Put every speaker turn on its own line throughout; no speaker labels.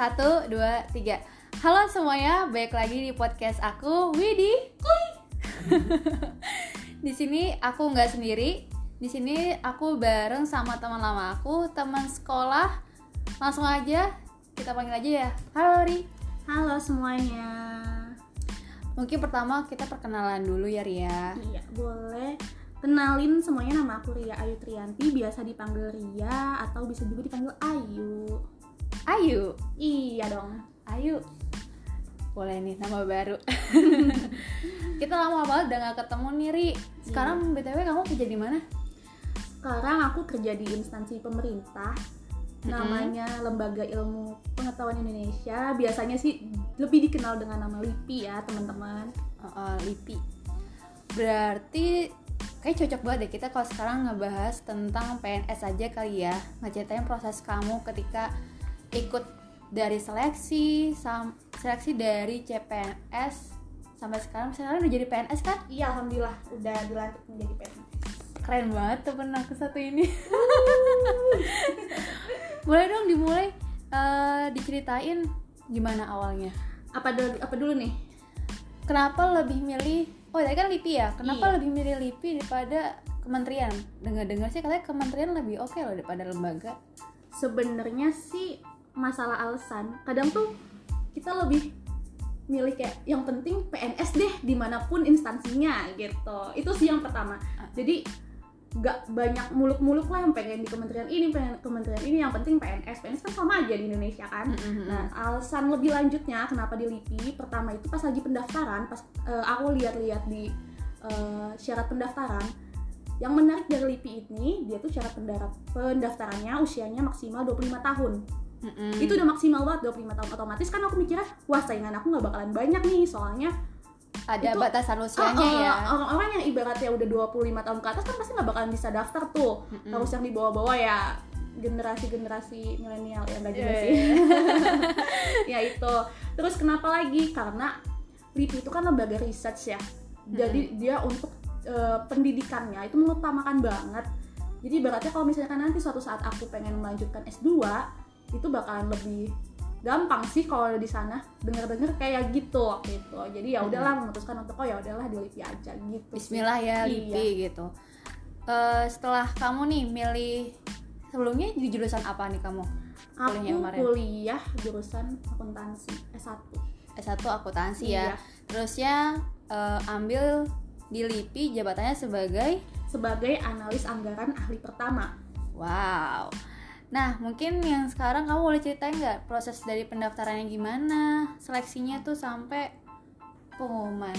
Satu, dua, tiga. Halo semuanya, balik lagi di podcast aku, Widi. di sini aku nggak sendiri. Di sini aku bareng sama teman lama aku, teman sekolah. Langsung aja kita panggil aja ya. Halo Ri.
Halo semuanya.
Mungkin pertama kita perkenalan dulu ya Ria.
Iya, boleh. Kenalin semuanya nama aku Ria Ayu Trianti, biasa dipanggil Ria atau bisa juga dipanggil Ayu.
Ayu.
Iya dong.
Ayu. Boleh nih nama baru. kita lama banget udah gak ketemu nih Ri. Sekarang BTW kamu kerja di mana?
Sekarang aku kerja di instansi pemerintah namanya Lembaga Ilmu Pengetahuan Indonesia. Biasanya sih lebih dikenal dengan nama LIPI ya, teman-teman.
Oh, oh, LIPI. Berarti kayak cocok banget deh kita kalau sekarang ngebahas tentang PNS aja kali ya. Ngeceritain proses kamu ketika ikut dari seleksi sam seleksi dari CPNS sampai sekarang sekarang udah jadi PNS kan?
Iya, alhamdulillah udah dilantik menjadi PNS.
Keren banget temen aku satu ini. Boleh dong dimulai eh, diceritain gimana awalnya.
Apa dulu apa dulu nih?
Kenapa lebih milih Oh, tadi kan LIPI ya. Kenapa
Iya.
lebih milih LIPI daripada kementerian? Dengar-dengar sih katanya kementerian lebih oke loh daripada lembaga.
sebenarnya sih masalah alasan. Kadang tuh kita lebih milih kayak yang penting PNS deh di mana pun instansinya gitu. Itu sih yang pertama. Jadi nggak banyak muluk-muluk lah yang pengen di kementerian ini pengen kementerian ini. Yang penting PNS PNS kan sama aja di Indonesia kan? Nah, alasan lebih lanjutnya kenapa di LIPI pertama itu pas lagi pendaftaran, pas eh, aku lihat-lihat di eh, syarat pendaftaran, yang menarik dari LIPI ini, dia tuh syarat pendaftarannya usianya maksimal 25 tahun.
Mm-mm.
Itu udah maksimal banget 25 tahun otomatis kan aku mikirnya, wah saingan aku nggak bakalan banyak nih, soalnya
ada
itu-
batasan usianya
eh, eh,
ya.
orang-orang yang ibaratnya udah 25 tahun ke atas kan pasti nggak bakalan bisa daftar tuh.
Mm-mm.
Harus yang di bawah-bawah ya generasi-generasi milenial ya enggak juga
Iya,
sih. ya itu terus kenapa lagi karena LIPI itu kan lembaga research ya jadi dia untuk eh, pendidikannya itu mengutamakan banget jadi ibaratnya kalau misalkan nanti suatu saat aku pengen melanjutkan S2 itu bakalan lebih gampang sih kalau di sana dengar-dengar kayak gitu waktu itu jadi ya udahlah memutuskan untuk oh ya udahlah di LIPI aja gitu.
Bismillah ya
Iya.
LIPI gitu. Eh, setelah kamu nih milih sebelumnya di jurusan apa nih kamu?
aku
kemarin?
kuliah jurusan akuntansi S1
S1 akuntansi ya.
Iya.
Terusnya eh, ambil di LIPI jabatannya sebagai
sebagai analis anggaran ahli pertama.
Wow. Nah, mungkin yang sekarang kamu boleh ceritain nggak proses dari pendaftarannya gimana, seleksinya tuh sampai pengumuman.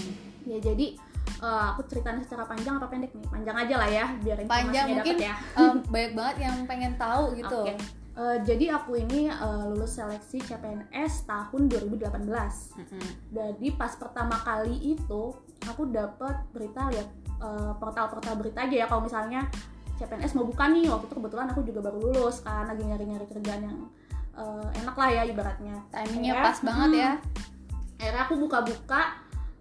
Ya jadi eh, aku ceritain secara panjang apa pendek nih? Panjang aja lah ya, biar
Panjang mungkin
dapet ya.
em, banyak banget yang pengen tahu gitu.
Oke. Eh, jadi aku ini eh, lulus seleksi CPNS tahun 2018.
Mm-mm.
Jadi pas pertama kali itu aku dapat berita lihat eh, portal-portal berita aja ya kalau misalnya CPNS mau buka nih waktu itu kebetulan aku juga baru lulus kan lagi nyari-nyari kerjaan yang eh, enak lah ya ibaratnya.
Timingnya pas banget
hmm,
ya.
akhirnya aku buka-buka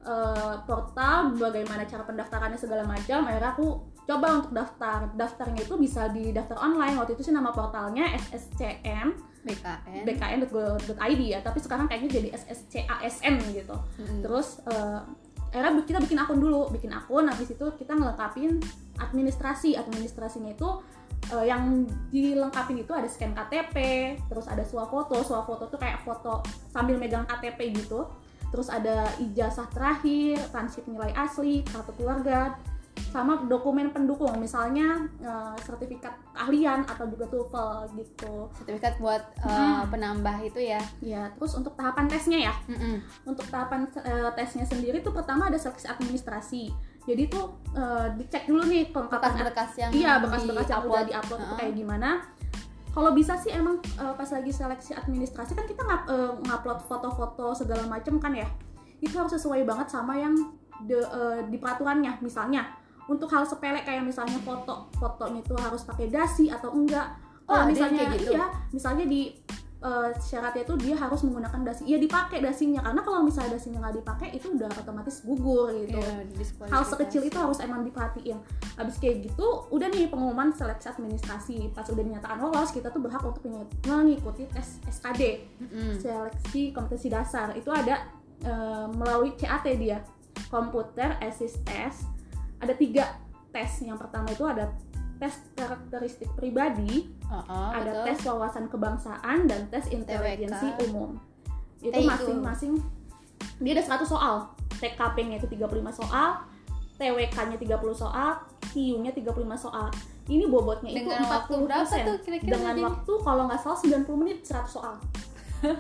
eh, portal bagaimana cara pendaftarannya segala macam akhirnya aku coba untuk daftar daftarnya itu bisa di daftar online waktu itu sih nama portalnya SSCM
BKN.
bkn.go.id ya tapi sekarang kayaknya jadi SSCASN gitu
Mm-mm.
terus eh, akhirnya kita bikin akun dulu bikin akun habis itu kita ngelengkapin administrasi. Administrasinya itu eh, yang dilengkapin itu ada scan KTP terus ada swafoto swafoto tuh kayak foto sambil megang KTP gitu. Terus ada ijazah terakhir transkrip nilai asli kartu keluarga sama dokumen pendukung misalnya eh, sertifikat keahlian atau juga TOEFL gitu
sertifikat buat eh,
Mm.
penambah itu ya.
ya terus untuk tahapan tesnya ya
Mm-mm.
untuk tahapan eh, tesnya sendiri tuh pertama ada seleksi administrasi jadi tuh eh, dicek dulu nih kelengkapan
Bekas-bekas yang
iya bekas-bekas yang udah
di-upload. Heeh.
kayak gimana kalau bisa sih emang eh, pas lagi seleksi administrasi kan kita ngap, eh, ngupload foto-foto segala macem kan ya itu harus sesuai banget sama yang de- eh, di peraturannya misalnya untuk hal sepele kayak misalnya foto fotonya itu harus pakai dasi atau enggak.
Oh,
kalau
yang
misalnya
kayak gitu?
iya misalnya di eh, syaratnya itu dia harus menggunakan dasi. Ya dipakai dasinya. Karena kalau misalnya dasinya nggak dipakai itu udah otomatis gugur gitu.
Diskualifikasi.
hal sekecil itu harus emang diperhatiin. Habis kayak gitu udah nih pengumuman seleksi administrasi. Pas udah dinyatakan lolos kita tuh berhak untuk mengikuti tes SKD
Mm-mm.
seleksi kompetensi dasar. Itu ada eh, melalui CAT dia. Komputer assist test ada tiga tes yang pertama itu ada tes karakteristik pribadi
Oh,
ada
betul.
tes wawasan kebangsaan dan tes intelijensi
TWK.
umum itu
itu.
masing-masing dia ada 100 soal TKP-nya itu 35 soal TWK-nya 30 soal TIU-nya 35 soal ini bobotnya itu
Dengan
40
waktu berapa tuh kira-kira
dengan
tadi?
waktu kalau nggak salah 90 menit 100 soal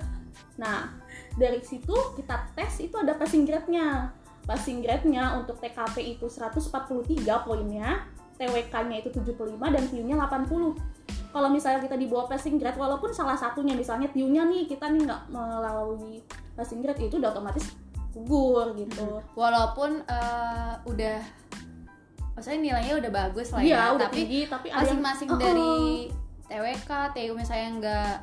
nah dari situ kita tes itu ada passing grade-nya passing grade-nya untuk TKP itu 143 poinnya TWK-nya itu 75 dan TIU-nya 80 kalau misalnya kita di bawah passing grade walaupun salah satunya misalnya TIU-nya nih kita nih nggak melalui passing grade itu udah otomatis gugur gitu
walaupun eh, udah maksudnya nilainya udah bagus lah
Iya,
ya
udah
tapi
tinggi tapi ada yang-
masing-masing
Oh, oh.
dari TWK, TU misalnya nggak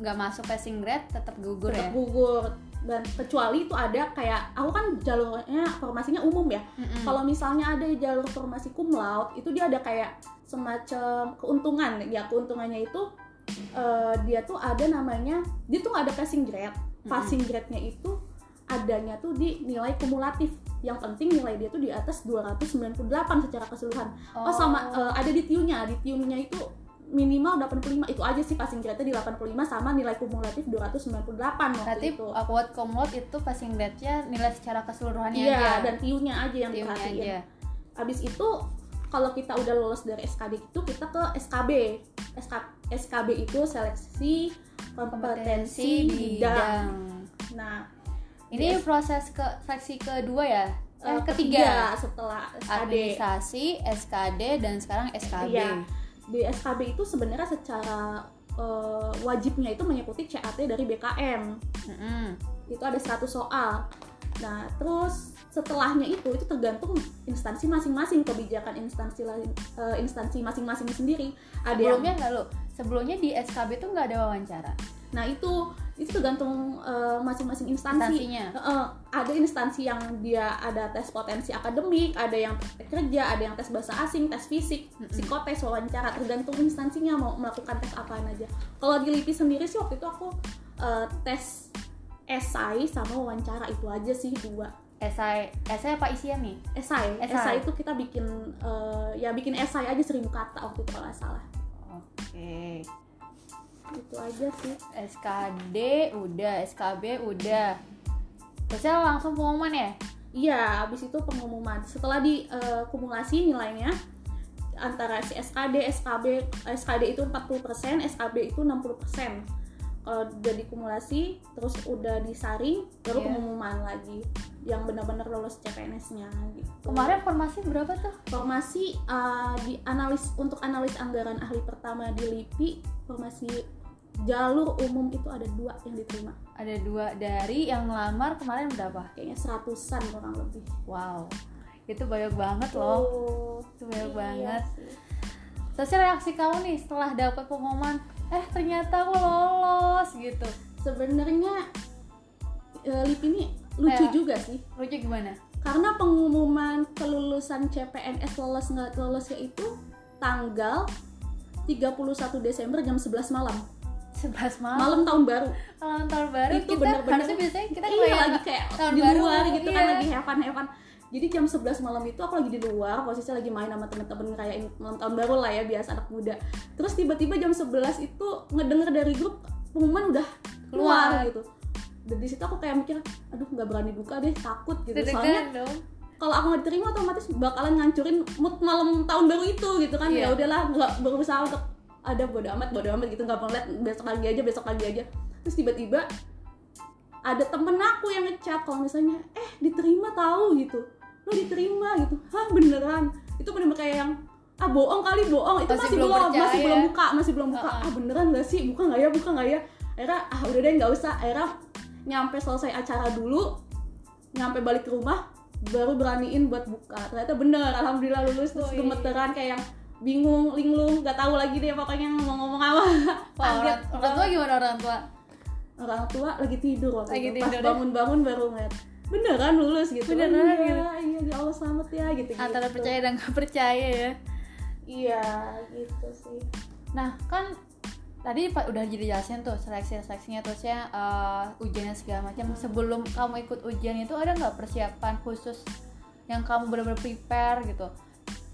nggak masuk passing grade tetap gugur
tetap
ya.
gugur dan kecuali itu ada kayak aku kan jalurnya formasinya umum ya.
Mm-mm.
kalau misalnya ada jalur formasi cum laude itu dia ada kayak semacam keuntungan. Ya keuntungannya itu eh, dia tuh ada namanya dia tuh nggak ada passing grade. Passing grade-nya itu adanya tuh di nilai kumulatif. Yang penting nilai dia tuh di atas 298 secara keseluruhan. Oh, sama eh, ada di TIU-nya. Di TIU-nya itu minimal 85 itu aja sih passing grade-nya di 85 sama nilai kumulatif 298 waktu
Berarti
itu
award komod itu passing grade-nya nilai secara keseluruhannya
iya
aja.
dan TIU-nya aja yang
TU-nya
diperhatiin
aja.
Habis itu kalau kita udah lolos dari SKD itu kita ke SKB. SK, SKB itu seleksi kompetensi, bidang. Nah,
Ini
Yes.
proses ke seleksi kedua ya? Eh,
eh,
ketiga.
setelah SKD.
Administrasi, SKD dan sekarang SKB.
Iya. Di SKB itu sebenarnya secara eh, wajibnya itu mengikuti CAT dari BKM.
Mm-mm.
Itu ada 100 soal. Nah, terus setelahnya itu itu tergantung instansi masing-masing kebijakan instansi lain eh, instansi masing-masing sendiri. Ada yang
Sebelumnya lalu sebelumnya di SKB tuh nggak ada wawancara
Nah itu itu tergantung eh, masing-masing instansi.
instansinya.
Eh, ada instansi yang dia ada tes potensi akademik, ada yang praktek kerja, ada yang tes bahasa asing, tes fisik,
Mm-mm.
psikotes, wawancara, tergantung instansinya mau melakukan tes apaan aja. Kalau di LIPI sendiri sih waktu itu aku eh, tes esai sama wawancara itu aja sih dua.
Esai, esai apa isian nih?
Esai,
Esai.
esai itu kita bikin eh, ya bikin esai aja seribu kata waktu itu kalau nggak salah.
Oke.
Itu aja sih.
SKD udah, SKB udah. Terusnya langsung pengumuman ya?
Iya, habis itu pengumuman. Setelah dikumulasi nilainya antara si SKD, SKB, SKD itu 40%, SKB itu 60%. Kalau udah dikumulasi, terus udah disaring, baru
Iya.
pengumuman lagi yang benar-benar lolos CPNS-nya gitu.
Kemarin formasi berapa tuh?
formasi uh, di analis untuk analis anggaran ahli pertama di LIPI, formasi jalur umum itu ada dua yang diterima.
Ada dua dari yang ngelamar kemarin berapa?
Kayaknya seratusan kurang lebih.
Wow, itu banyak banget loh.
Oh,
Itu banyak
iya
banget.
sih.
Terusnya reaksi kamu nih setelah dapat pengumuman, eh ternyata aku lolos gitu.
sebenarnya eh, LIP ini lucu
Kayak-
juga sih
Lucu gimana?
karena pengumuman kelulusan CPNS lolos nggak lolosnya itu tanggal 31 Desember jam 11 malam
11 malam,
malam tahun baru.
Malam tahun baru
Itu
kita
bener-bener-
harusnya biasanya kita
iya
kayak
lagi kayak
tahun
di
baru,
luar gitu kan
iya.
lagi heaven heaven jadi jam 11 malam itu aku lagi di luar posisi lagi main sama temen-temen ngerayain malam tahun baru lah ya biasa anak muda. Terus tiba-tiba jam 11 itu ngedenger dari grup pengumuman udah keluar,
Keluar.
gitu. Dan di situ aku kayak mikir aduh nggak berani buka deh takut gitu. Soalnya kalau aku nggak diterima otomatis bakalan ngancurin mood malam tahun baru itu gitu kan.
Iya.
ya udahlah nggak berusaha untuk ada bodo amat bodo amat gitu nggak mau lihat besok lagi aja besok lagi aja. Terus tiba-tiba ada temen aku yang ngechat kalau misalnya eh diterima tahu gitu. Lo diterima gitu. Hah beneran? Itu bener kayak yang ah bohong kali bohong. Itu
Masih
masih,
belum
belum masih belum buka masih belum buka.
Uh-uh.
ah beneran gak sih? Buka nggak ya buka nggak ya? Akhirnya ah udah deh nggak usah. Akhirnya nyampe selesai acara dulu nyampe balik ke rumah baru beraniin buat buka. Ternyata bener alhamdulillah lulus terus gemeteran kayak yang bingung linglung nggak tahu lagi deh pokoknya mau ngomong apa
orang,
kaget
orang tua gimana orang tua?
Orang tua lagi tidur waktu
Lagi
itu.
tidur
pas bangun-bangun baru ngeliat beneran lulus gitu?
Beneran,
Oh, iya,
gitu.
iya ya Allah selamat ya gitu
antara percaya dan nggak percaya ya.
Iya gitu sih.
Nah kan tadi pak udah jadi jelasin tuh seleksi seleksinya terusnya eh, ujiannya segala macam. Sebelum kamu ikut ujian itu ada nggak persiapan khusus yang kamu benar-benar prepare gitu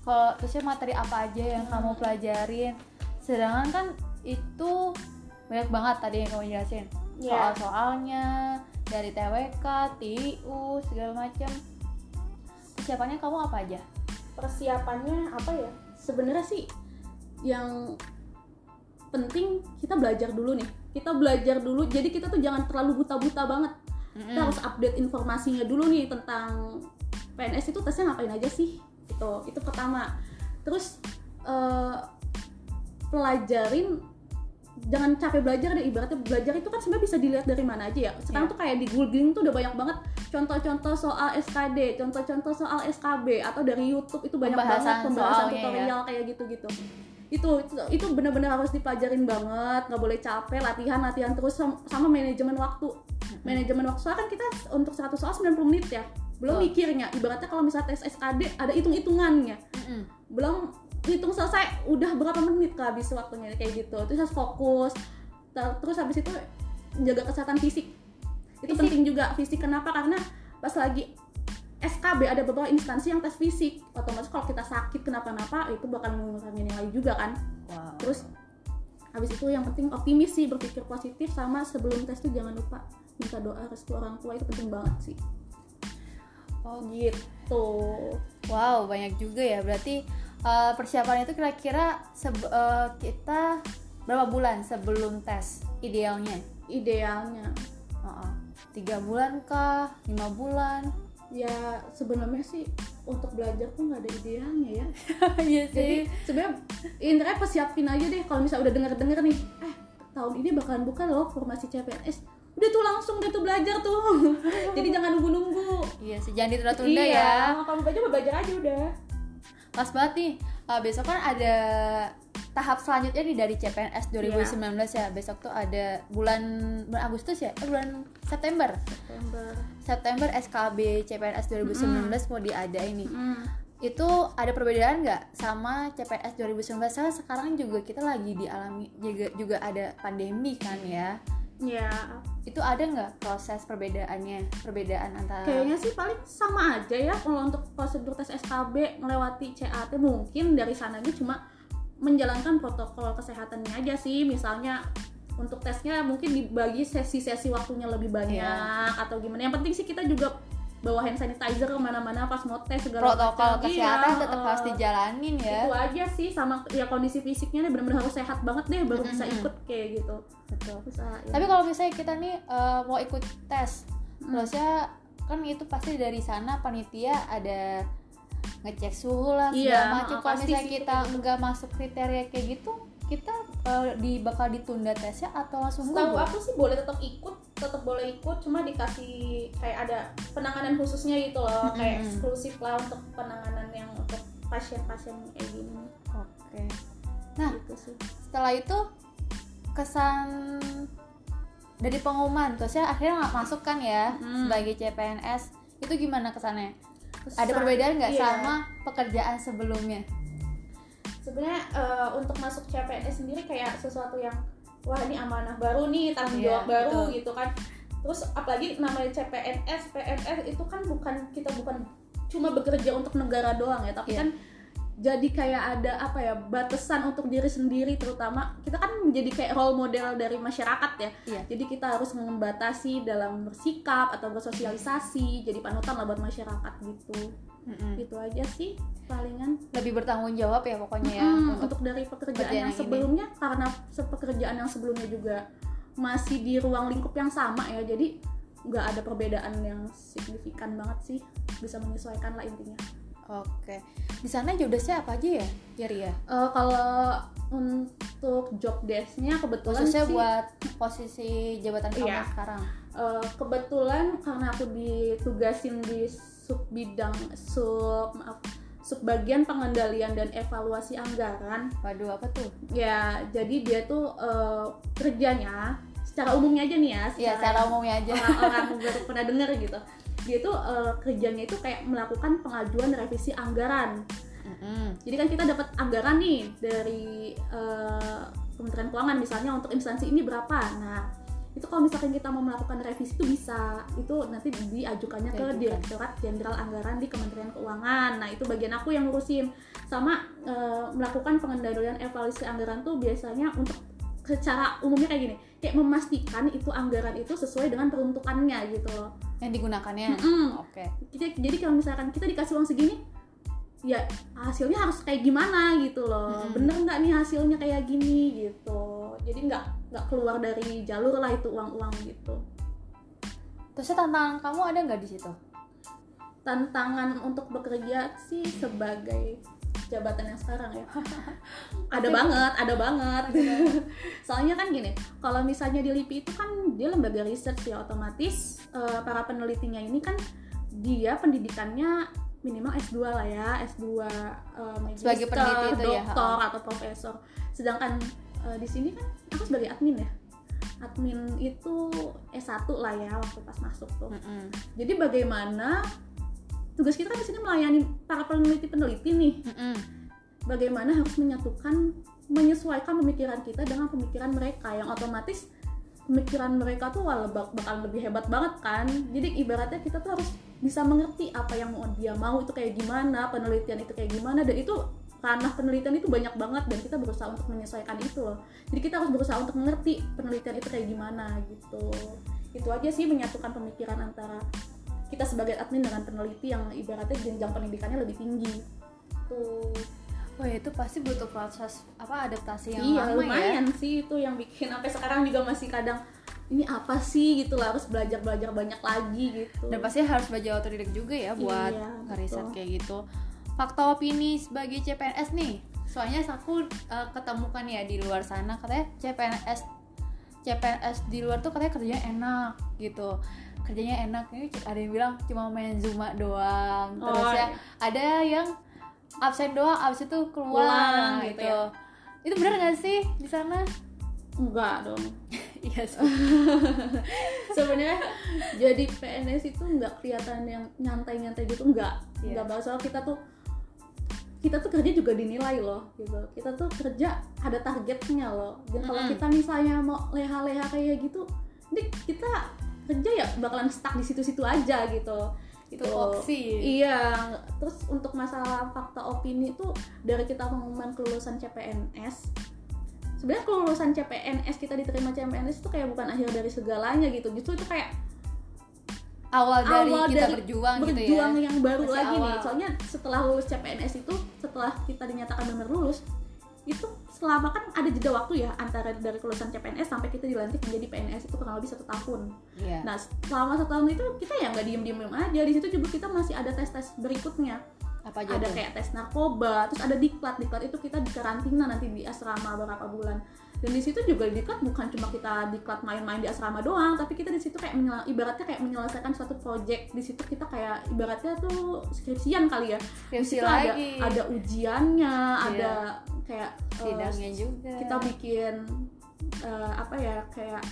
kalau terusnya materi apa aja yang kamu pelajarin? Sedangkan kan itu banyak banget tadi yang kamu jelasin.
Iya.
soal-soalnya dari TWK, TIU segala macam persiapannya kamu apa aja?
Persiapannya apa ya? Sebenarnya sih yang penting kita belajar dulu nih. Kita belajar dulu jadi kita tuh jangan terlalu buta-buta banget. Kita harus update informasinya dulu nih tentang PNS itu tesnya ngapain aja sih itu itu pertama. Terus eh, pelajarin jangan capek belajar deh ibaratnya belajar itu kan sebenarnya bisa dilihat dari mana aja ya. Sekarang
Iya.
tuh kayak di googling tuh udah banyak banget contoh-contoh soal SKD contoh-contoh soal SKB atau dari YouTube itu banyak
Pembahasan
banget pembahasan
soalnya ya.
tutorial kayak gitu-gitu. Itu itu, itu benar-benar harus dipelajarin banget nggak boleh capek latihan latihan terus sama, sama manajemen waktu. Manajemen waktu soalnya kan kita untuk satu soal 90 menit ya belum mikirnya ibaratnya kalau misalnya tes SKD ada hitung-hitungannya.
Mm-mm.
belum hitung selesai udah berapa menit kehabis waktunya kayak gitu. Terus harus fokus Ter- terus habis itu jaga kesehatan fisik. Itu
Fisik.
penting juga fisik. Kenapa? Karena pas lagi SKB ada beberapa instansi yang tes fisik. Otomatis kalau kita sakit kenapa-napa itu bakal mengurangi nilai juga kan.
Wow
terus habis itu yang penting optimis sih berpikir positif sama sebelum tes tuh jangan lupa minta doa restu orang tua itu penting banget sih
Oh,
gitu
Wow, banyak juga ya. Berarti eh, persiapan itu kira-kira eh, kita berapa bulan sebelum tes idealnya?
idealnya
Heeh. Tiga bulan kah? Lima bulan?
ya sebenarnya sih untuk belajar tuh nggak ada idealnya ya
Iya
jadi sebenarnya intinya persiapin aja deh kalau misalnya udah denger denger nih eh tahun ini bakalan buka loh formasi CPNS udah tuh langsung deh tuh belajar tuh jadi jangan nunggu nunggu
Iya sih, jangan ditunda-tunda
iya
ya.
kalau belajar mah belajar aja udah
Pas banget nih. eh, besok kan ada tahap selanjutnya nih dari CPNS 2019 ya. Besok tuh ada bulan bulan Agustus ya? Eh, bulan September.
September
September SKB CPNS 2019 mau diadain nih.
Hmm.
itu ada perbedaan nggak sama CPNS 2019 Karena sekarang juga kita lagi dialami juga juga ada pandemi kan ya
ya
itu ada nggak proses perbedaannya perbedaan antara
kayaknya sih paling sama aja ya kalau untuk prosedur tes SKB melewati CAT mungkin dari sananya cuma menjalankan protokol kesehatannya aja sih. Misalnya untuk tesnya mungkin dibagi sesi-sesi waktunya lebih banyak
Iya.
atau gimana. Yang penting sih kita juga bawa hand sanitizer ke mana-mana pas mau tes segala
protokol
macam.
kesehatan
Iya,
tetap
eh,
harus dijalanin ya
itu aja sih sama ya kondisi fisiknya nih benar-benar harus sehat banget deh baru bisa
Mm-mm.
ikut kayak gitu
betul
bisa ya.
tapi kalau misalnya kita nih eh, mau ikut tes
Hmm.
terusnya kan itu pasti dari sana panitia ada ngecek suhu lah segala
Iya,
macam kalau
pasti
misalnya kita nggak masuk kriteria kayak gitu kita eh, di bakal ditunda tesnya atau langsung
Tahu aku sih boleh tetap ikut, tetap boleh ikut, cuma dikasih kayak ada penanganan khususnya gitu loh, kayak eksklusif lah untuk penanganan yang untuk pasien-pasien kayak gini.
Oke. Nah,
gitu sih.
setelah itu kesan dari pengumuman terusnya akhirnya nggak masuk kan ya
Hmm.
sebagai CPNS itu gimana kesannya?
Kesan-
Ada perbedaan nggak
iya.
sama pekerjaan sebelumnya?
Sebenarnya eh, untuk masuk CPNS sendiri kayak sesuatu yang wah ini amanah baru nih, tanggung
Iya,
jawab baru
betul.
gitu kan. Terus apalagi namanya CPNS, PNS itu kan bukan kita bukan cuma bekerja untuk negara doang ya, tapi
Iya.
kan jadi kayak ada apa ya batasan untuk diri sendiri terutama kita kan menjadi kayak role model dari masyarakat ya
Iya.
jadi kita harus membatasi dalam bersikap atau bersosialisasi jadi panutan lah buat masyarakat gitu
Mm-mm.
gitu aja sih palingan
Lebih bertanggung jawab ya pokoknya ya
Mm,
untuk
untuk dari pekerjaan
pekerjaan
yang
yang ini.
sebelumnya karena pekerjaan yang sebelumnya juga masih di ruang lingkup yang sama ya jadi nggak ada perbedaan yang signifikan banget sih bisa menyesuaikan lah intinya
Oke. Di sana jobdesknya apa aja ya, Yari ya?
Eh, kalau untuk job desk-nya kebetulan
Khususnya
sih
buat posisi jabatan kamu
Iya.
sekarang.
eh, kebetulan karena aku ditugasin di sub bidang sub maaf subbagian pengendalian dan evaluasi anggaran.
Waduh apa tuh?
Ya jadi dia tuh eh, kerjanya secara umumnya aja nih ya
Iya, secara umumnya aja.
orang-orang baru pernah denger gitu. Dia tuh eh, kerjanya itu kayak melakukan pengajuan revisi anggaran.
Mm-mm.
jadi kan kita dapat anggaran nih dari eh, Kementerian Keuangan misalnya untuk instansi ini berapa. Nah itu kalau misalkan kita mau melakukan revisi itu bisa. Itu nanti diajukannya ke. Direktorat Jenderal Anggaran di Kementerian Keuangan. Nah itu bagian aku yang ngurusin. Sama eh, melakukan pengendalian evaluasi anggaran tuh biasanya untuk secara umumnya kayak gini. Kayak memastikan itu anggaran itu sesuai dengan peruntukannya gitu loh.
Yang digunakannya?
Mm-mm.
oke.
Kita jadi kalau misalkan kita dikasih uang segini ya hasilnya harus kayak gimana gitu loh.
Mm-mm.
bener nggak nih hasilnya kayak gini gitu jadi nggak nggak keluar dari jalur lah itu uang-uang gitu.
Terus tantangan kamu ada nggak di situ?
Tantangan untuk bekerja sih sebagai jabatan yang sekarang ya. Ada banget ada banget. Soalnya kan gini kalau misalnya di LIPI itu kan dia lembaga research ya otomatis eh, para penelitinya ini kan dia pendidikannya minimal S2 lah ya S2 eh, magister,
Sebagai peneliti itu ya,
doktor atau profesor. Sedangkan eh, di sini kan aku sebagai admin ya admin itu S1 lah ya waktu pas masuk tuh
Mm-mm.
jadi bagaimana tugas kita kan di sini melayani para peneliti-peneliti nih.
Mm-mm.
Bagaimana harus menyatukan, menyesuaikan pemikiran kita dengan pemikiran mereka yang otomatis pemikiran mereka tuh wah bak- bakal lebih hebat banget kan. Jadi ibaratnya kita tuh harus bisa mengerti apa yang mau dia mau itu kayak gimana, penelitian itu kayak gimana dan itu ranah penelitian itu banyak banget dan kita berusaha untuk menyesuaikan itu loh. Jadi kita harus berusaha untuk mengerti penelitian itu kayak gimana gitu. Itu aja sih menyatukan pemikiran antara kita sebagai admin dengan peneliti yang ibaratnya jenjang pendidikannya lebih tinggi. Tuh.
Wah itu pasti butuh proses apa adaptasi yang
iya,
lama ya.
lumayan sih itu yang bikin sampai sekarang juga masih kadang ini apa sih gitu lah harus belajar belajar banyak lagi gitu.
Dan pasti harus belajar otodidak juga ya buat
Iya, betul.
kayak gitu. Fakta opini sebagai CPNS nih. Soalnya aku uh, ketemukan ya di luar sana katanya CPNS CPNS di luar tuh katanya kerjanya enak gitu. Kerjanya enak. Ini ada yang bilang cuma main Zuma doang. Terus
Oh,
ya
iya.
ada yang absen doang abis itu keluar
Pulang
nah,
gitu
gitu.
ya.
Itu benar gak sih di sana?
Enggak dong.
Iya sih.
Sebenarnya jadi PNS itu nggak kelihatan yang nyantai-nyantai gitu enggak.
Iya.
Enggak bahas soal kita tuh kita tuh kerja juga dinilai loh gitu. Kita tuh kerja ada targetnya loh. Dan kalau
Mm-mm.
kita misalnya mau leha-leha kayak gitu, ini kita kerja ya bakalan stuck di situ-situ aja gitu.
Itu
Gitu.
opsi.
Iya, terus untuk masalah fakta opini itu dari kita pengumuman kelulusan CPNS sebenarnya kelulusan CPNS kita diterima CPNS itu kayak bukan akhir dari segalanya gitu justru itu kayak
Awal dari
Awal
kita
dari
berjuang, gitu ya.
berjuang yang baru
Masih
lagi nih
awal.
soalnya setelah lulus CPNS itu setelah kita dinyatakan benar lulus itu selama kan ada jeda waktu ya antara dari kelulusan CPNS sampai kita dilantik menjadi PNS itu kurang lebih satu tahun
Iya.
Nah, selama satu tahun itu kita ya nggak diem-diem aja. Di situ juga kita masih ada tes-tes berikutnya.
apa aja
Ada
tuh?
kayak tes narkoba, terus ada diklat. Diklat itu kita di karantina nanti di asrama beberapa bulan. Dan di situ juga diklat bukan cuma kita diklat main-main di asrama doang, tapi kita di situ kayak menyel- ibaratnya kayak menyelesaikan suatu project. Di situ kita kayak ibaratnya tuh skripsian kali ya.
Skripsi
ada ada ujiannya,
Iya.
ada kayak eh,
sidangnya juga
kita bikin eh, apa ya kayak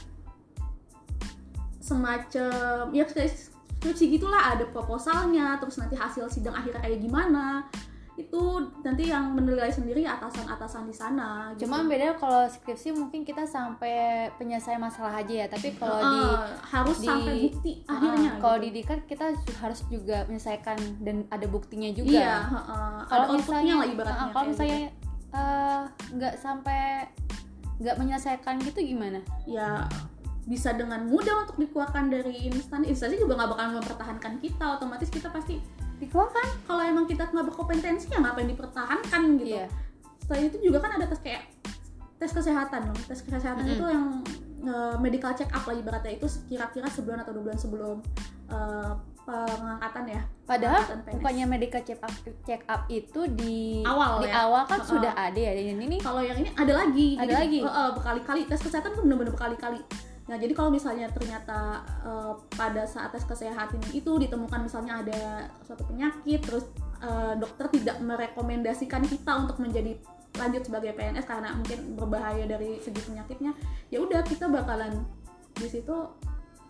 semacam ya skripsi gitulah ada proposalnya terus nanti hasil sidang akhirnya kayak gimana itu nanti yang menilai sendiri atasan-atasan di sana gitu.
cuma beda kalau skripsi mungkin kita sampai penyelesaian masalah aja ya tapi kalau di
Eh, harus
di-
sampai bukti akhirnya
Ah, kalau
gitu.
di dikat kita harus juga menyelesaikan dan ada buktinya juga
iya heeh. ada
kalau misalnya
lah ibaratnya
ah, kalau misalnya
gitu.
eh, nggak sampai nggak menyelesaikan gitu gimana
ya bisa dengan mudah untuk dikeluarkan dari instan instansi juga nggak bakal mempertahankan kita otomatis kita pasti
dikeluarkan
kalau emang kita nggak berkompetensi ya ngapain dipertahankan gitu?
Iya.
Selain itu juga kan ada tes kayak tes kesehatan loh tes kesehatan
Mm-mm.
itu yang eh, medical check up lah ibaratnya. Itu kira-kira sebulan atau dua bulan sebelum eh, pengangkatan ya.
Padahal bukannya medical check up check up itu di
Awal
di
ya?
awal kan
Heeh.
sudah ada ya dan ini
kalau yang ini ada lagi.
Ada
Jadi,
lagi?
eh, berkali-kali. Tes kesehatan tuh bener-bener berkali-kali nah jadi kalau misalnya ternyata eh, pada saat tes kesehatan itu ditemukan misalnya ada suatu penyakit terus eh, dokter tidak merekomendasikan kita untuk menjadi lanjut sebagai PNS karena mungkin berbahaya dari segi penyakitnya ya udah kita bakalan di situ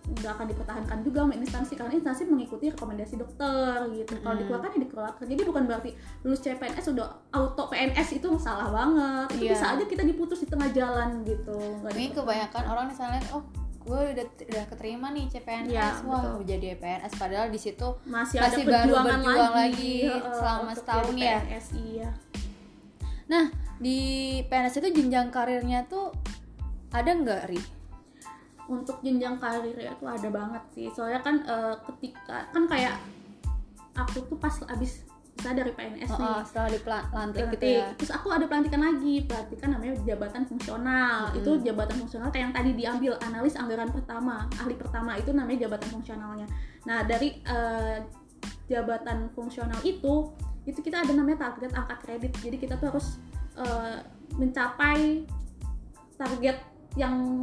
nggak akan dipertahankan juga sama instansi karena instansi mengikuti rekomendasi dokter gitu. Kalau
Mm.
dikeluarkan ya dikeluarkan. Jadi bukan berarti lulus CPNS udah auto PNS itu salah banget. Itu
Iya.
bisa aja kita diputus di tengah jalan gitu.
Ini kebanyakan orang misalnya oh gue udah udah keterima nih CPNS
Iya,
wah
betul.
jadi PNS padahal di situ
masih,
masih
ada
baru berjuang
lagi,
lagi
heeh,
selama setahun ya?
PNS, iya.
Nah di PNS itu jenjang karirnya tuh ada nggak ri
untuk jenjang karir itu ada banget sih. Soalnya kan eh, ketika kan kayak aku tuh pas abis bisa dari PNS
oh,
nih.
oh, setelah dilantik gitu ya.
terus aku ada pelantikan lagi pelantikan namanya jabatan fungsional.
Hmm.
itu jabatan fungsional kayak yang tadi diambil analis anggaran pertama ahli pertama itu namanya jabatan fungsionalnya. Nah dari eh, jabatan fungsional itu itu kita ada namanya target angka kredit. Jadi kita tuh harus eh, mencapai target yang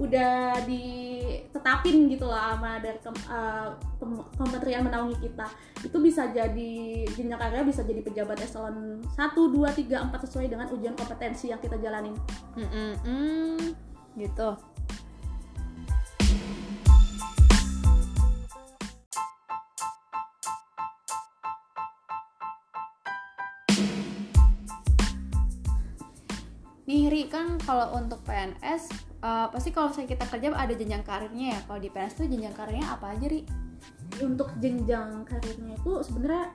udah ditetapin gitu lah sama dari kem- eh, pem- kementerian menaungi kita. Itu bisa jadi jenjang karirnya bisa jadi pejabat eselon 1, 2, 3, 4 sesuai dengan ujian kompetensi yang kita jalanin.
Mm-mm-mm. gitu kan kalau untuk PNS eh, pasti kalau misalnya kita kerja ada jenjang karirnya ya. Kalau di PNS tuh jenjang karirnya apa aja Ri?
untuk jenjang karirnya itu sebenarnya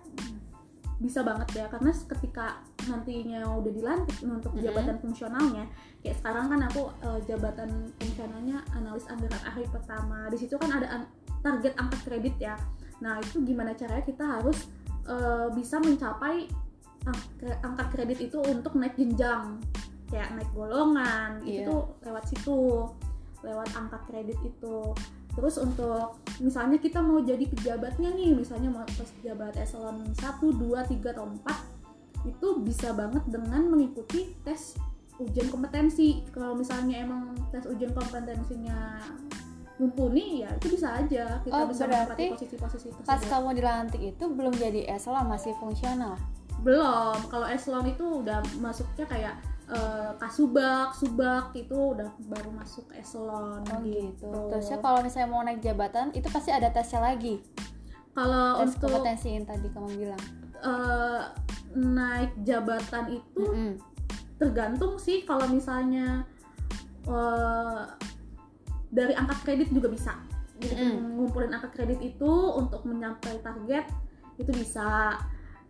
bisa banget ya karena ketika nantinya udah dilantik untuk
Mhm.
jabatan fungsionalnya kayak sekarang kan aku eh, jabatan fungsionalnya analis anggaran ahli pertama di situ kan ada an- target angka kredit ya nah itu gimana caranya kita harus eh, bisa mencapai angka kredit itu untuk naik jenjang kayak naik golongan
Iya.
itu lewat situ lewat angka kredit itu. Terus untuk misalnya kita mau jadi pejabatnya nih misalnya mau pas pejabat eselon 1, 2, 3, atau 4 itu bisa banget dengan mengikuti tes ujian kompetensi. Kalau misalnya emang tes ujian kompetensinya mumpuni ya itu bisa aja. Kita
Oh,
bisa
berarti
posisi-posisi
Pas
tersebut.
kamu dilantik itu belum jadi eselon masih fungsional.
belum. Kalau eselon itu udah masuknya kayak eh, kasubag subag itu udah baru masuk eselon
Oh gitu.
gitu
Terusnya kalau misalnya mau naik jabatan itu pasti ada tesnya lagi.
kalau
Tes
untuk
kompetensi yang tadi kamu bilang.
eh, naik jabatan itu
Mm-mm.
tergantung sih kalau misalnya eh, dari angka kredit juga bisa jadi
Mm.
ngumpulin angka kredit itu untuk mencapai target itu bisa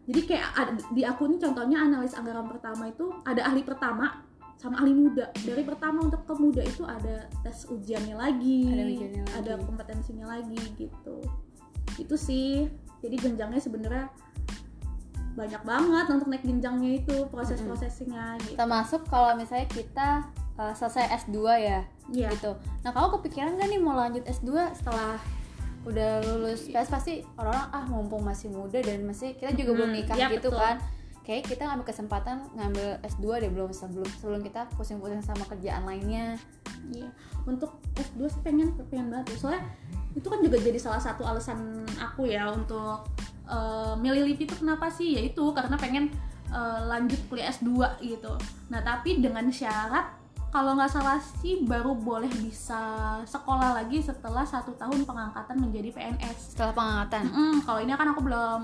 jadi kayak ada- di aku ini contohnya analis anggaran pertama itu ada ahli pertama sama ahli muda dari pertama untuk ke muda itu ada tes ujiannya lagi
Ada ujiannya lagi.
ada kompetensinya lagi gitu itu sih jadi jenjangnya sebenarnya banyak banget untuk naik jenjangnya itu proses-prosesnya gitu.
Termasuk kalau misalnya kita uh, selesai S2 ya,
Iya.
gitu. Nah, kamu kepikiran gak nih mau lanjut S2 setelah udah lulus PS pasti orang-orang ah mumpung masih muda dan masih kita juga belum
Hmm,
nikah
iya,
gitu
betul.
kan. Kayak kita ngambil kesempatan ngambil S2 deh belum sebelum sebelum kita pusing-pusing sama kerjaan lainnya.
Iya. Untuk S2 sih pengen pengen banget ya. Soalnya itu kan juga jadi salah satu alasan aku ya untuk eh, milih LIPI itu kenapa sih? Yaitu karena pengen eh, lanjut kuliah S2 gitu. Nah, tapi dengan syarat kalau nggak salah sih baru boleh bisa sekolah lagi setelah satu tahun pengangkatan menjadi PNS.
Setelah pengangkatan.
Mm, kalau ini kan aku belum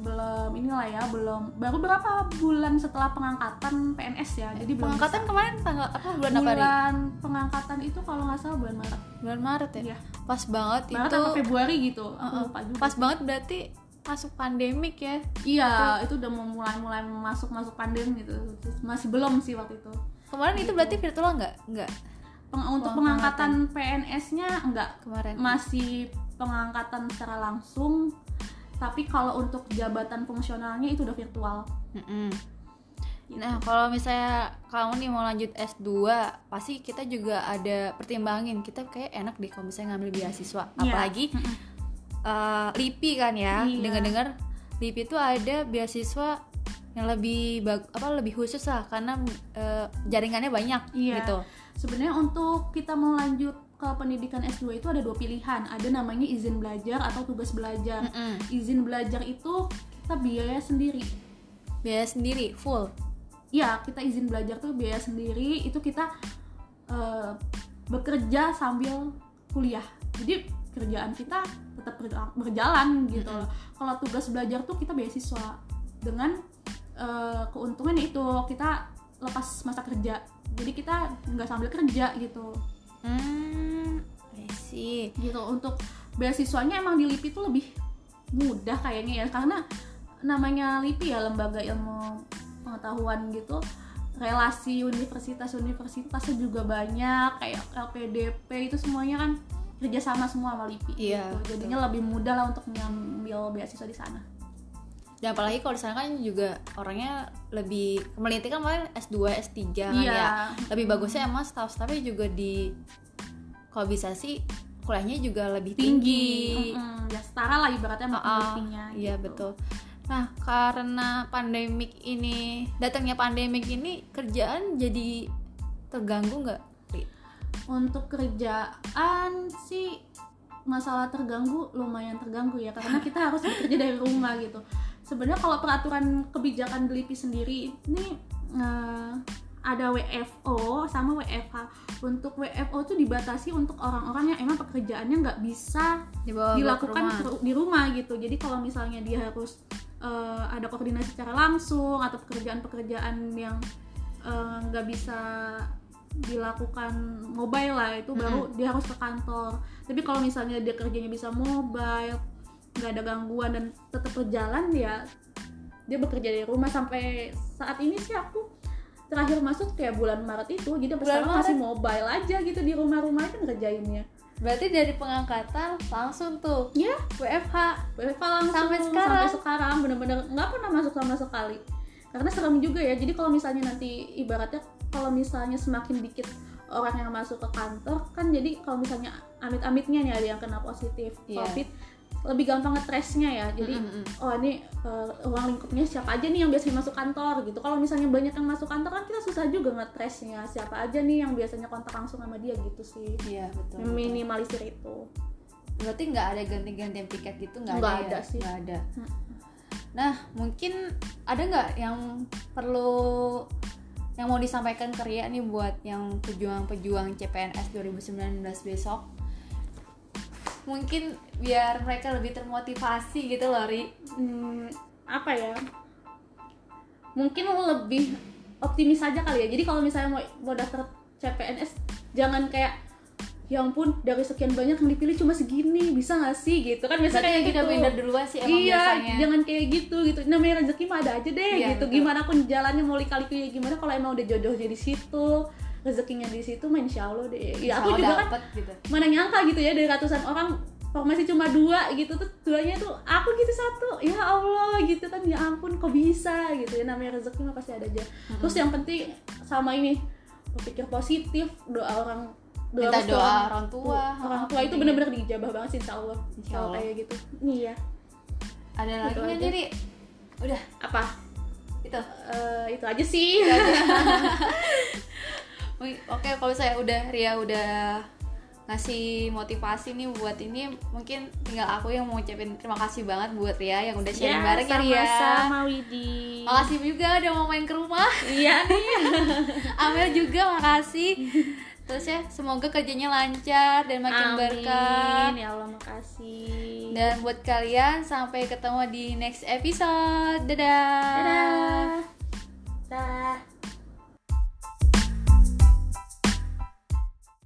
belum inilah ya belum baru berapa bulan setelah pengangkatan PNS ya jadi belum
Pengangkatan
bisa.
kemarin tanggal apa bulan apa nih?
bulan pengangkatan itu kalau nggak salah bulan Maret
Bulan Maret ya.
Iya.
Pas banget
Maret
itu.
atau Februari gitu lupa juga
Pas banget berarti masuk pandemik ya.
iya itu udah mau mulai mulai masuk masuk pandemi gitu masih belum sih waktu itu
Kemarin itu berarti virtual nggak? Nggak
Peng- untuk
Pengangkatan.
pengangkatan PNS-nya enggak
kemarin.
masih pengangkatan secara langsung tapi kalau untuk jabatan fungsionalnya itu udah virtual
Mm-mm. Nah, kalau misalnya kamu nih mau lanjut S2, pasti kita juga ada pertimbangin. Kita kayak enak deh kalau misalnya ngambil beasiswa.
Iya.
Apalagi
Mm-mm.
eh, LIPI kan ya.
Iya.
Dengar-dengar LIPI itu ada beasiswa yang lebih bag- apa lebih khusus lah karena eh, jaringannya banyak
Iya.
gitu.
Sebenarnya untuk kita mau lanjut ke pendidikan S2 itu ada dua pilihan. Ada namanya izin belajar atau tugas belajar.
Mm-mm.
Izin belajar itu kita biaya sendiri
biaya sendiri full
ya kita izin belajar tuh biaya sendiri itu kita eh, bekerja sambil kuliah jadi kerjaan kita tetap berja- berjalan gitu loh kalau tugas belajar tuh kita beasiswa dengan eh, keuntungan itu kita lepas masa kerja. Jadi kita nggak sambil kerja gitu.
Hmm see.
Gitu untuk beasiswanya emang di LIPI itu lebih mudah kayaknya ya. Karena namanya LIPI ya lembaga ilmu pengetahuan gitu. Relasi universitas-universitasnya juga banyak kayak LPDP itu semuanya kan kerjasama semua sama LIPI
Iya,
gitu. jadinya lebih mudah lah untuk mengambil beasiswa di sana
dan apalagi kalau di sana kan juga orangnya lebih meneliti kan kemarin S2 S3 kan
Iya.
ya lebih bagusnya emang staff staffnya juga di kalau bisa sih kuliahnya juga lebih tinggi,
Mm-mm, ya setara lah ibaratnya sama
ah.
penelitinya
iya
gitu.
betul nah karena pandemik ini datangnya pandemik ini kerjaan jadi terganggu nggak
untuk kerjaan sih masalah terganggu lumayan terganggu ya karena kita harus bekerja dari rumah gitu sebenarnya kalau peraturan kebijakan Delipi sendiri ini eh, ada WFO sama WFH untuk WFO itu dibatasi untuk orang-orang yang emang pekerjaannya nggak bisa
dibawa
dilakukan
rumah.
di rumah gitu. Jadi kalau misalnya dia harus eh, ada koordinasi secara langsung atau pekerjaan-pekerjaan yang eh, nggak bisa dilakukan mobile lah itu baru dia harus ke kantor. Tapi kalau misalnya dia kerjanya bisa mobile nggak ada gangguan dan tetap berjalan ya dia bekerja dari rumah. Sampai saat ini sih aku terakhir masuk kayak bulan Maret itu jadi
Bulan
sekarang masih mobile aja gitu di rumah-rumah kan ngerjainnya.
Berarti dari pengangkatan langsung tuh?
Ya
WFH
WFH langsung
Sampai sekarang?
sampai sekarang bener-bener nggak pernah masuk sama sekali. Karena serem juga ya jadi kalau misalnya nanti ibaratnya kalau misalnya semakin dikit orang yang masuk ke kantor kan jadi kalau misalnya amit-amitnya nih ada yang kena positif
Iya.
covid lebih gampang ngetresnya ya jadi
Mm, mm, mm.
oh ini eh, ruang lingkupnya siapa aja nih yang biasanya masuk kantor gitu kalau misalnya banyak yang masuk kantor kan kita susah juga ngetresnya siapa aja nih yang biasanya kontak langsung sama dia gitu sih
iya betul, betul.
minimalisir itu
berarti nggak ada ganti-gantian tiket gitu nggak ada,
ada
ya?
sih.
nggak ada
Hmm.
nah mungkin ada nggak yang perlu yang mau disampaikan ke Ria nih buat yang pejuang-pejuang CPNS 2019 besok mungkin biar mereka lebih termotivasi gitu loh Ri.
Hmm, apa ya? Mungkin lebih optimis aja kali ya. Jadi kalau misalnya mau, mau daftar CPNS jangan kayak ya ampun dari sekian banyak yang dipilih cuma segini bisa gak sih? Gitu. Kan biasanya kayak gitu.
minder duluan sih emang
iya
biasanya.
jangan kayak gitu gitu. Namanya rezeki mah ada aja deh
Iya,
gitu.
betul.
gimana pun jalannya mau lika-liku ya gimana kalau emang udah jodohnya di situ rezekinya di situ insya Allah deh. Ya aku juga kan
dapet gitu.
mana nyangka gitu ya dari ratusan orang formasi cuma dua gitu tuh duanya tuh aku gitu satu ya Allah gitu kan ya ampun kok bisa gitu ya namanya rezeki mah pasti ada aja. Terus yang penting sama ini berpikir positif doa orang
minta
restu
doa orang tua
orang tua itu bener-bener dijabah banget sih insya Allah.
Insya Allah.
kayak gitu. Iya.
Ada lagi
Itu
nggak
aja.
nih Ri? udah.
Apa?
Itu.
Eh, itu aja sih.
Wih, Oke, kalau saya udah Ria udah ngasih motivasi nih buat ini, mungkin tinggal aku yang mau ucapin terima kasih banget buat Ria yang udah sharing bareng ya Ria.
sama Widi
Makasih juga udah mau main ke rumah.
iya nih
Amel juga makasih. Terus ya, semoga kerjanya lancar dan makin berkah.
Ya Allah makasih
Dan buat kalian sampai ketemu di next episode. Dadah.
dadah dah